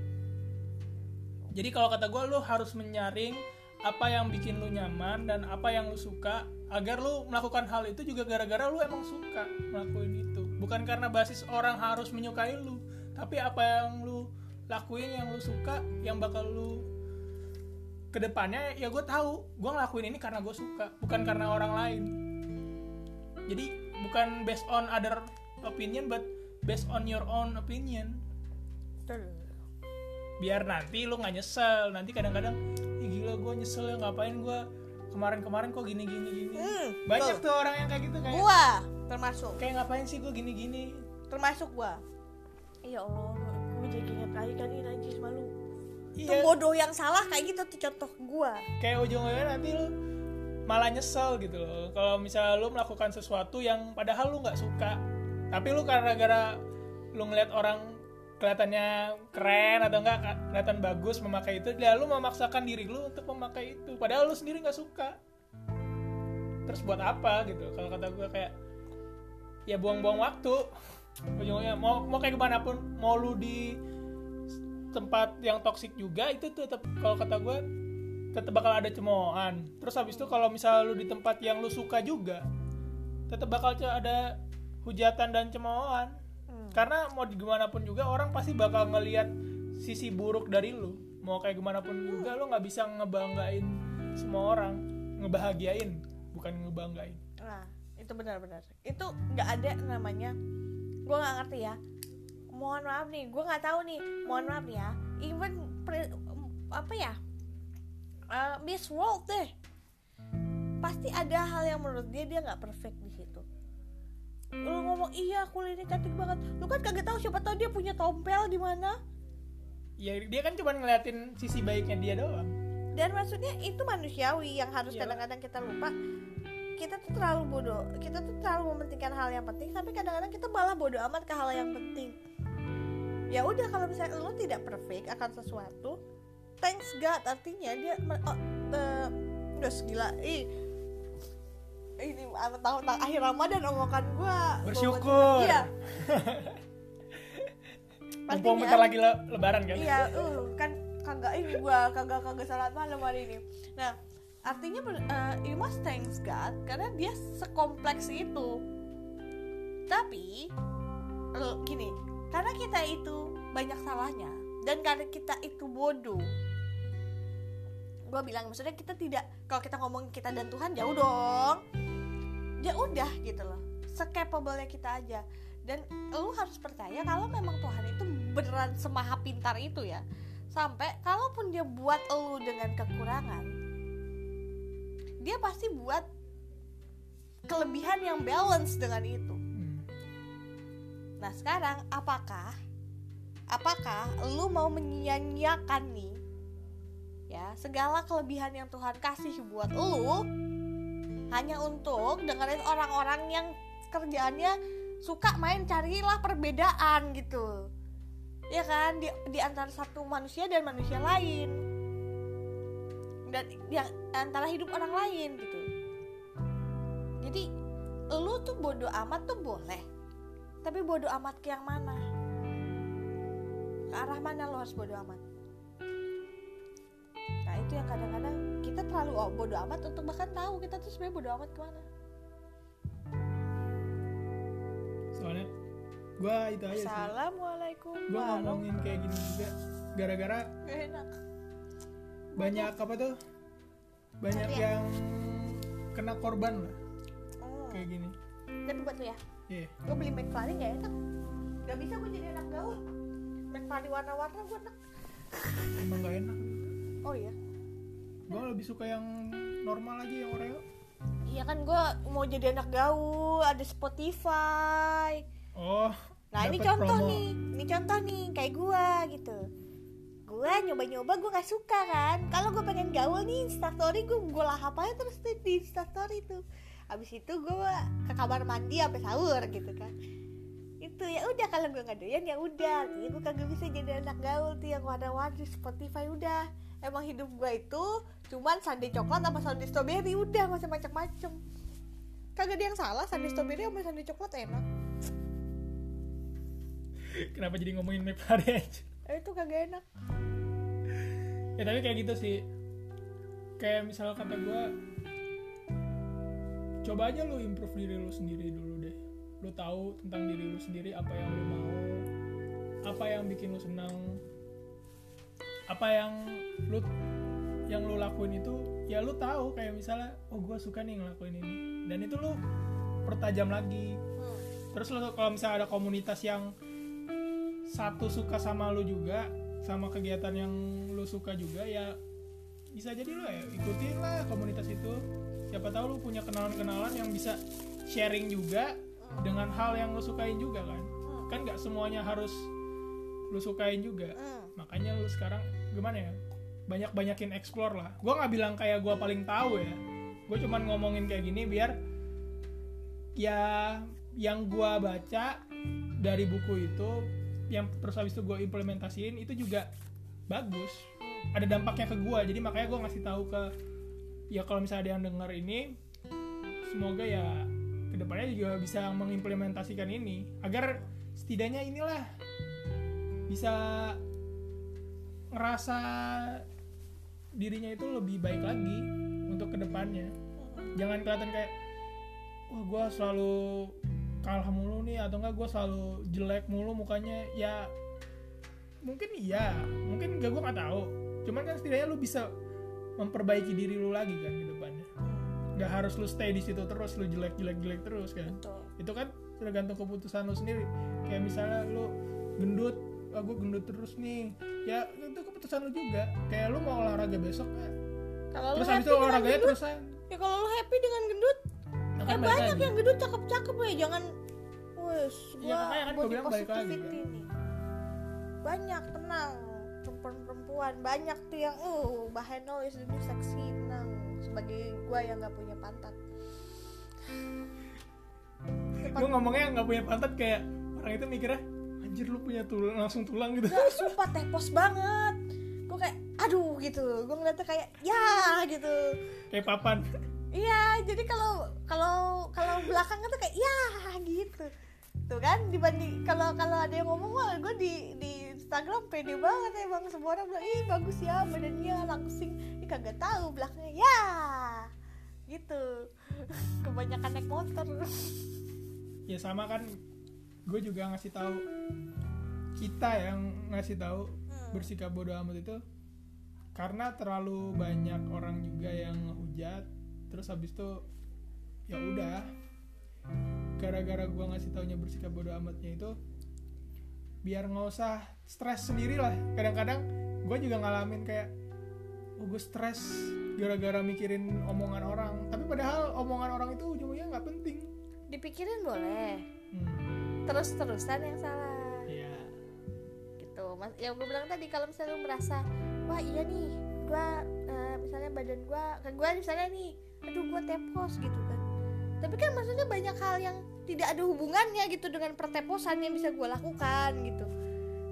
Jadi kalau kata gue lu harus menyaring apa yang bikin lu nyaman dan apa yang lu suka agar lu melakukan hal itu juga gara-gara lu emang suka melakukan itu. Bukan karena basis orang harus menyukai lu, tapi apa yang lu lakuin yang lu suka yang bakal lu ke depannya ya gue tahu gue ngelakuin ini karena gue suka bukan karena orang lain jadi bukan based on other opinion but based on your own opinion Betul. biar nanti lu nggak nyesel nanti kadang-kadang gila gue nyesel ya ngapain gue kemarin-kemarin kok gini gini. Gini Hmm, banyak betul. tuh orang yang kayak gitu kayak. Gua termasuk. Kayak ngapain sih gue gini-gini? Termasuk gua. Ya Allah gue jadi inget lagi kan ini najis malu. Itu iya bodoh yang salah kayak gitu tuh contoh gua. Kayak ujung-ujungnya nanti lu malah nyesel gitu loh. Kalau misalnya lu melakukan sesuatu yang padahal lu nggak suka tapi lu karena gara lu ngeliat orang kelihatannya keren atau enggak kelihatan bagus memakai itu ya lu memaksakan diri lu untuk memakai itu. Padahal lu sendiri nggak suka. Terus buat apa gitu? Kalau kata gue kayak ya buang-buang waktu. Ujungnya mau mau kayak gimana pun mau lu di tempat yang toksik juga itu tetap kalau kata gue tetap bakal ada cemoohan. Terus habis itu kalau misal lu di tempat yang lu suka juga tetap bakal ada hujatan dan cemoohan. Karena mau gimana pun juga orang pasti bakal ngelihat sisi buruk dari lu. Mau kayak gimana pun juga lu nggak bisa ngebanggain semua orang. Ngebahagiain bukan ngebanggain. Nah itu benar-benar itu nggak ada namanya gue nggak ngerti ya. Mohon maaf nih gue nggak tahu nih. Mohon maaf nih ya. Even pre- apa ya? Eh, Miss World deh. Pasti ada hal yang menurut dia dia nggak perfect di situ lu ngomong iya kulitnya cantik banget. Lu kan kagak tahu siapa tahu dia punya tompel di mana. Ya dia kan cuma ngeliatin sisi baiknya dia doang. Dan maksudnya itu manusiawi yang harus kadang-kadang kita lupa. Kita tuh terlalu bodoh kita tuh terlalu mementingkan hal yang penting tapi kadang-kadang kita malah bodoh amat ke hal yang penting. Ya udah kalau misalnya lo tidak perfect akan sesuatu thanks God artinya dia oh, eh, udah segila. Ih ini tahun tahun akhir Ramadan omongan gua Bersyukur. iya mumpung bentar lagi le- lebaran kan Iya, uh, kan kagak ini gua kagak kagak salat malam hari ini. Nah, artinya uh, you must thanks God karena dia sekompleks itu. Tapi l- gini, karena kita itu banyak salahnya dan karena kita itu bodoh. Gua bilang maksudnya kita tidak kalau kita ngomong kita dan Tuhan jauh dong. Ya udah gitu loh. Secapable kita aja dan lu harus percaya kalau memang Tuhan itu beneran semaha pintar itu ya sampai kalaupun dia buat lu dengan kekurangan dia pasti buat kelebihan yang balance dengan itu Hmm. nah sekarang apakah apakah lu mau menyia-nyiakan nih ya segala kelebihan yang Tuhan kasih buat lu hanya untuk dengerin orang-orang yang kerjaannya suka main carilah perbedaan gitu. Ya kan? Di, di antara satu manusia dan manusia lain. Dan yang antara hidup orang lain gitu. Jadi lu tuh bodoh amat tuh boleh. Tapi bodoh amat ke yang mana? Ke arah mana lo harus bodoh amat? Nah itu yang kadang-kadang terlalu oh, bodoh amat untuk bahkan tahu kita tuh sebenarnya bodoh amat ke mana. Soalnya gue itu aja sih. Assalamualaikum. Gue ngomongin kayak gini juga gara-gara enak. banyak apa tuh? Banyak Tapi ya. yang kena korban lah. Oh. kayak gini. Tapi buat lu ya? Iya. Gue beli McFlurry gak enak? Gak bisa gue jadi anak gaul. McFlurry warna-warna gue enak. Emang gak enak. Oh iya gue lebih suka yang normal aja yang Oreo. Iya kan gue mau jadi anak gaul ada Spotify. Oh nah ini contoh promo. nih ini contoh nih kayak gue gitu. Gue nyoba-nyoba gue gak suka kan. Kalau gue pengen gaul nih instastory gue gue lahap aja terus tuh di instastory tuh. Abis itu gue ke kamar mandi sampai sahur gitu kan. Itu ya udah kalau gue nggak doyan ya udah. Artinya gue kagak bisa jadi anak gaul tuh yang warna-warni Spotify udah emang hidup gue itu cuman sundae coklat sama sundae strawberry udah nggak usah macem-macem. Kagak ada yang salah sundae strawberry sama sundae coklat enak. Kenapa jadi ngomongin McFlurry aja? Eh, itu kagak enak. Ya tapi kayak gitu sih. Kayak misal kata gue coba aja lu improve diri lu sendiri dulu deh. Lu tahu tentang diri lu sendiri apa yang lu mau apa yang bikin lu senang apa yang lu yang lu lakuin itu ya lu tahu kayak misalnya oh gue suka nih ngelakuin ini dan itu lu pertajam lagi Hmm. terus lu kalau misalnya ada komunitas yang satu suka sama lu juga sama kegiatan yang lu suka juga ya bisa jadi lu ya ikutin lah komunitas itu siapa tahu lu punya kenalan-kenalan yang bisa sharing juga dengan hal yang lu sukain juga kan Hmm. kan nggak semuanya harus lu sukain juga Hmm. makanya lu sekarang gimana ya banyak banyakin explore lah. Gue nggak bilang kayak gue paling tahu ya. Gue cuman ngomongin kayak gini biar ya yang gue baca dari buku itu yang terus habis itu gue implementasiin itu juga bagus. Ada dampaknya ke gue jadi makanya gue ngasih tahu ke ya kalau misalnya ada yang denger ini semoga ya ke depannya juga bisa mengimplementasikan ini agar setidaknya inilah bisa ngerasa dirinya itu lebih baik lagi untuk ke depannya. Jangan kelihatan kayak wah gue selalu kalah mulu nih atau enggak gue selalu jelek mulu mukanya. Ya mungkin iya mungkin gak gue nggak tahu. Cuman kan setidaknya lu bisa memperbaiki diri lu lagi kan ke depannya. Nggak harus lu stay di situ terus lu jelek jelek jelek terus kan. Betul. itu kan tergantung keputusan lu sendiri. Kayak misalnya lu gendut ah gue gendut terus nih. Ya itu keputusan lu juga. Kayak lu mau olahraga besok kan Kalau lu terus habis itu olahraganya gendut, terusan. ya kalau lu happy dengan gendut, Nah, ya kan balik banyak lagi. yang gendut cakep-cakep ya, jangan wes gua makanya kan body positivity nih. Banyak tenang. Perempuan-perempuan banyak tuh yang uh Bahenol is the new seksi tenang. Sebagai gua yang nggak punya pantat. gue ngomongnya nggak punya pantat kayak orang itu mikirnya anjir lu punya tulang langsung tulang gitu Gak sumpah tepos banget. Gue kayak aduh gitu. Gue ngeliatnya kayak ya gitu. kayak papan Iya, jadi kalau kalau kalau belakangnya tuh kayak ya gitu. Tuh kan dibanding kalau kalau ada yang ngomong wah gue di di Instagram pede banget emang semua orang bilang ih bagus ya badannya langsing. Ih kagak tahu belakangnya ya gitu. Kebanyakan naik motor. ya sama kan gue juga ngasih tahu kita yang ngasih tahu Hmm. bersikap bodoh amat itu karena terlalu banyak orang juga yang ngehujat terus habis itu ya udah. Gara-gara gue ngasih taunya bersikap bodoh amatnya itu biar nggak usah stres sendiri lah kadang-kadang gue juga ngalamin kayak oh gue stres gara-gara mikirin omongan orang. Tapi padahal omongan orang itu ujung-ujungnya nggak penting. Dipikirin boleh. hmm, Terus-terusan yang salah. ya gitu. Mas yang gue bilang tadi kalau misalnya lu merasa wah iya nih gue eh, misalnya badan gue kan gue misalnya nih aduh gue tepos gitu kan. Tapi kan maksudnya banyak hal yang tidak ada hubungannya gitu dengan perteposan yang bisa gue lakukan gitu.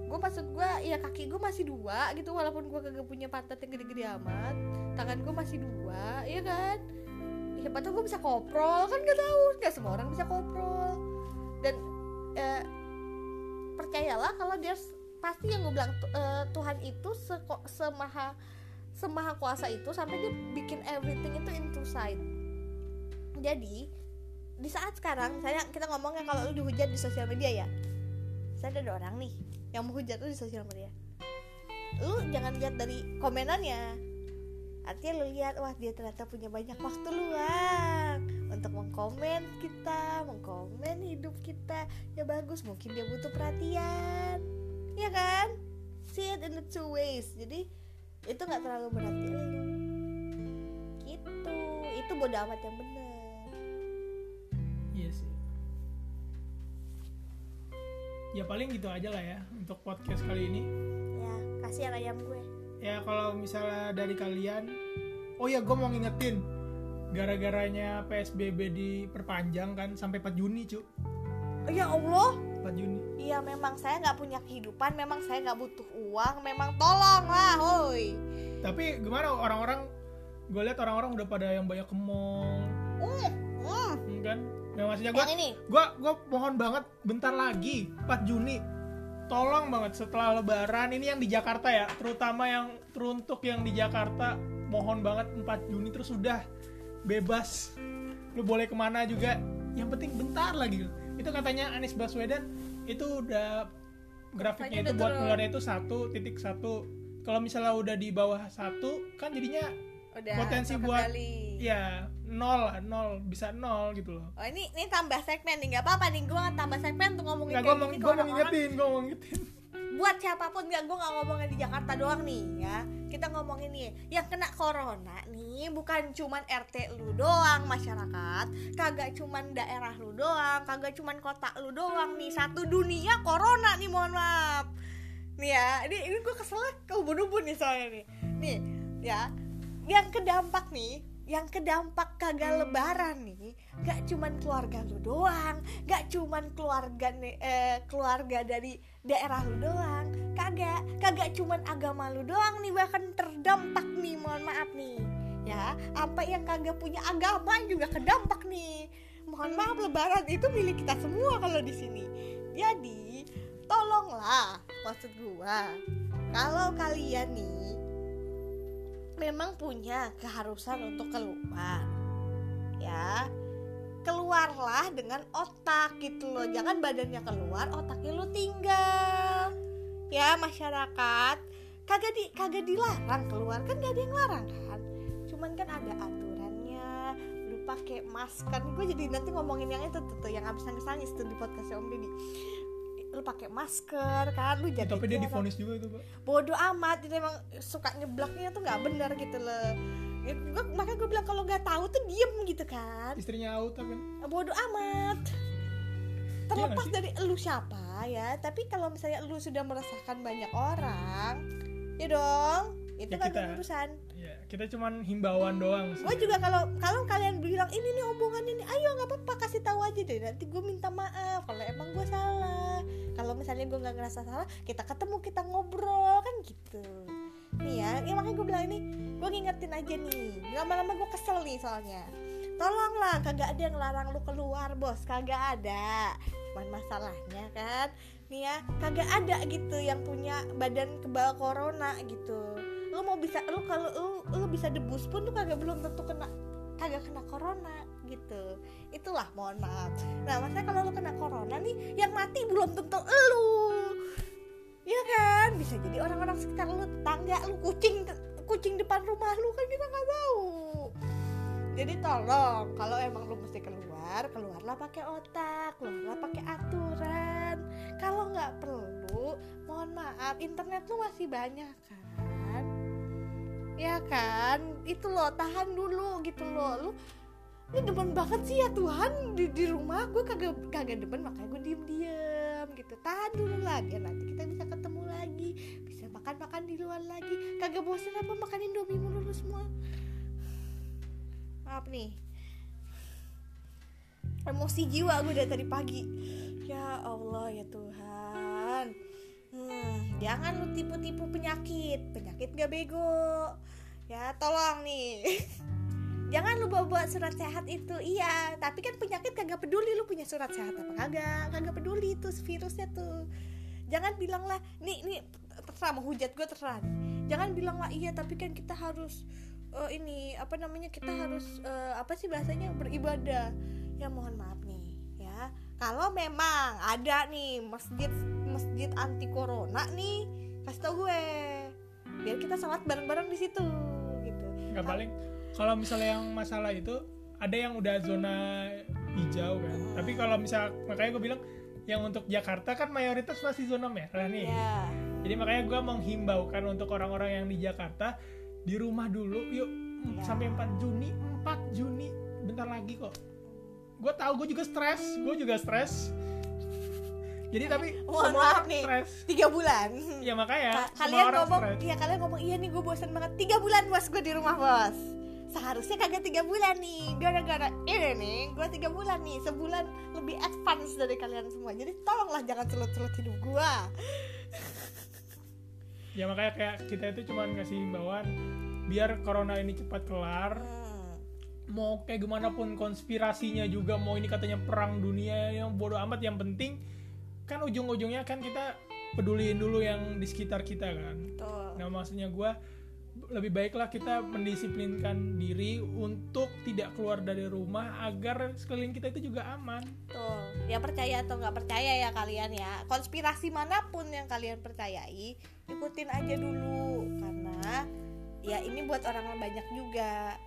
Gue maksud gue ya kaki gue masih dua gitu walaupun gue kagak punya pantat yang gede-gede amat tangan gue masih dua iya kan? Siapa tahu gue bisa koprol kan gak tahu nggak semua orang bisa koprol. Dan eh, percayalah kalau dia pasti yang gue bilang eh, Tuhan itu seko- semaha semaha kuasa itu sampai dia bikin everything itu into sight jadi di saat sekarang misalnya kita ngomongnya kalau lu dihujat di sosial media ya. Saya ada orang nih yang menghujat lu di sosial media. Lu jangan lihat dari komenannya artinya lu lihat wah dia ternyata punya banyak waktu luang untuk mengkomen kita mengkomen hidup kita. Ya bagus mungkin dia butuh perhatian. Ya kan? See it in the two ways. Jadi itu nggak terlalu berarti lu. Gitu. Itu bodoh amat yang bener. Iya sih. Ya paling gitu aja lah ya untuk podcast kali ini. ya kasihan ayam gue Ya kalau misalnya dari kalian, oh ya gue mau ngingetin, gara-garanya PSBB diperpanjang kan sampai 4 Juni cu, ya Allah. 4 Juni. iya memang saya nggak punya kehidupan memang saya nggak butuh uang memang tolong lah hoi. Tapi gimana orang-orang, gue lihat orang-orang udah pada yang banyak ke mall, mm, mm. hmm, kan? Ya maksudnya gue, gue gue mohon banget bentar lagi 4 Juni tolong banget setelah lebaran ini yang di Jakarta ya terutama yang teruntuk yang di Jakarta mohon banget 4 Juni terus udah bebas. Lu boleh ke mana juga yang penting bentar lagi. Itu katanya Anies Baswedan itu udah grafiknya itu buat ngeluarnya itu satu titik satu. Kalau misalnya udah di bawah satu kan jadinya udah potensi buat ya nol lah nol bisa nol gitu loh. Oh ini ini tambah segmen nih nggak apa-apa nih gue nggak tambah segmen untuk ngomongin Nggak, kayak gue mau, ngingetin, gue mau ngingetin. buat siapa pun nggak gue nggak ngomongin di Jakarta doang nih ya. Kita ngomongin nih yang kena corona nih bukan cuman RT lu doang masyarakat. Kagak cuman daerah lu doang kagak cuman kota lu doang nih satu dunia corona nih mohon maaf. Nih ya ini ini gue kesel ke ubun-ubun nih soalnya nih. Nih ya yang kedampak nih yang kedampak kagak lebaran nih gak cuman keluarga lu doang gak cuman keluarga nih eh, keluarga dari daerah lu doang kagak kagak cuman agama lu doang nih bahkan terdampak nih mohon maaf nih ya. Apa yang kagak punya agama juga kedampak nih. Mohon maaf lebaran itu milik kita semua kalau di sini. Jadi tolonglah maksud gua kalau kalian nih memang punya keharusan untuk keluar. Ya keluarlah dengan otak gitu loh. Jangan badannya keluar otaknya lu tinggal. Ya masyarakat. Kagak di kagak dilarang keluar. Kan gak ada yang larang kan? Cuman kan ada aturannya. Lu pakai masker. Gue jadi nanti ngomongin yang itu tuh, tuh yang abis nangis nangis tuh di podcast om Deddy lu pakai masker kan lu jadi tapi dia difonis juga itu pak. Bodoh amat itu emang suka nyeblaknya tuh nggak benar gitu loh. Ya, gua, makanya gue bilang kalau nggak tahu tuh diem gitu kan. Istrinya auta kan bodoh amat. Iya terlepas dari lu siapa ya tapi kalau misalnya lu sudah meresahkan banyak orang ya dong itu Ya kan kita- urusan kita cuman himbauan doang gue juga kalau kalau kalian bilang ini nih omongan ini ayo nggak apa-apa kasih tahu aja deh. Nanti gue minta maaf kalau emang gue salah. Kalau misalnya gue nggak ngerasa salah kita ketemu kita ngobrol kan gitu. Nih ya, ya makanya gue bilang ini gue ngingetin aja nih. Lama-lama gue kesel nih soalnya. Tolonglah kagak ada yang larang lu keluar bos. Kagak ada. Cuman masalahnya kan nih ya kagak ada gitu yang punya badan kebal corona gitu lu mau bisa lu kalau lu, lu bisa debus pun lu kagak belum tentu kena kagak kena corona gitu. Itulah mohon maaf. Nah maksudnya kalau lu kena corona nih yang mati belum tentu lu ya kan? Bisa jadi orang-orang sekitar lu tetangga lu kucing kucing depan rumah lu kan kita nggak tahu. Jadi tolong kalau emang lu mesti keluar keluarlah pakai otak keluarlah pakai aturan. Kalau nggak perlu mohon maaf internet lu masih banyak kan ya kan? Itu loh tahan dulu gitu loh. Lu ini demen banget sih ya Tuhan di, di rumah. Gue kagak kagak demen makanya gue diem diem gitu. Tahan dulu lah biar nanti kita bisa ketemu lagi. Bisa makan makan di luar lagi. Kagak bosan apa makan indomie mulu lu semua? Maaf nih. Emosi jiwa gue dari tadi pagi. Ya Allah ya Tuhan jangan lu tipu-tipu penyakit. Penyakit gak bego. Ya tolong nih. Jangan lu bawa-bawa surat sehat itu. Iya tapi kan penyakit kagak peduli lu punya surat sehat apa kagak. Kagak peduli itu virusnya tuh. Jangan bilang lah nih nih terserah mau hujat gue terserah jangan bilang lah iya tapi kan kita harus eh, ini apa namanya kita harus eh, apa sih bahasanya beribadah. Ya mohon maaf nih ya. Kalau memang ada nih masjid masjid anti corona nih kasih tau gue. Biar kita sholat bareng-bareng di situ gitu. Nggak paling kalau misalnya yang masalah itu ada yang udah zona hijau kan. Tapi kalau misal makanya gue bilang yang untuk Jakarta kan mayoritas masih zona merah nih. Ya jadi makanya gue menghimbaukan untuk orang-orang yang di Jakarta di rumah dulu yuk Ya. sampai 4 Juni 4 Juni bentar lagi kok. Gue tahu gue juga stres gue juga stres jadi tapi Mohon semua maaf nih. tiga bulan. Ya makanya Ka- kalian ngomong iya kalian ngomong iya nih gue bosan banget. Tiga bulan bos gue di rumah bos. Seharusnya kagak tiga bulan nih. Gara-gara ini nih. Gue tiga bulan nih. Sebulan lebih advance dari kalian semua. Jadi tolonglah jangan celut-celut hidup gue ya makanya kayak kita itu cuma ngasih himbauan biar corona ini cepat kelar Hmm. mau kayak gimana pun konspirasinya juga mau ini katanya perang dunia yang bodoh amat yang penting kan ujung-ujungnya kan kita peduliin dulu yang di sekitar kita kan. Tuh nah maksudnya gue lebih baiklah kita mendisiplinkan diri untuk tidak keluar dari rumah agar sekeliling kita itu juga aman. Tuh ya percaya atau nggak percaya ya kalian ya. Konspirasi mana pun yang kalian percayai ikutin aja dulu. Karena ya ini buat orang banyak juga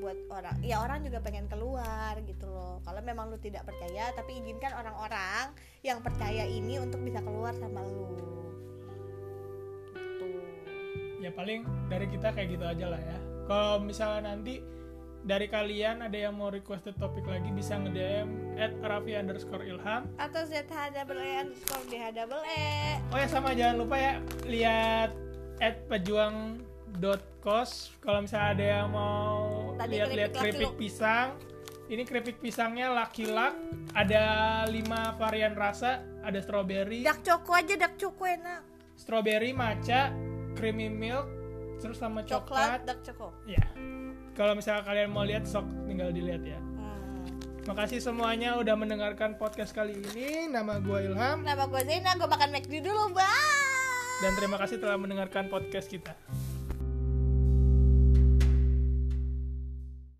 buat buat orang ya orang juga pengen keluar gitu loh. Kalau memang lu tidak percaya tapi izinkan orang-orang yang percaya ini untuk bisa keluar sama lu. Gitu. Ya paling dari kita kayak gitu aja lah ya. Kalau misalnya nanti dari kalian ada yang mau requested topik lagi bisa nge-DM at Raffi underscore Ilham. Atau ZH double E underscore DH double E. Oh ya sama. Jangan lupa ya lihat at pejuang kos kalau misalnya ada yang mau lihat-lihat keripik pisang ini keripik pisangnya Luck ada lima varian rasa ada strawberry. Dark choco aja dark choco enak. Strawberry matcha creamy milk terus sama coklat coklat. Dark choco ya kalau misalnya kalian mau lihat sok tinggal dilihat ya. Hmm. makasih semuanya udah mendengarkan podcast kali ini. Nama gue Ilham. Nama gue Zena gue makan McD dulu bye dan terima kasih telah mendengarkan podcast kita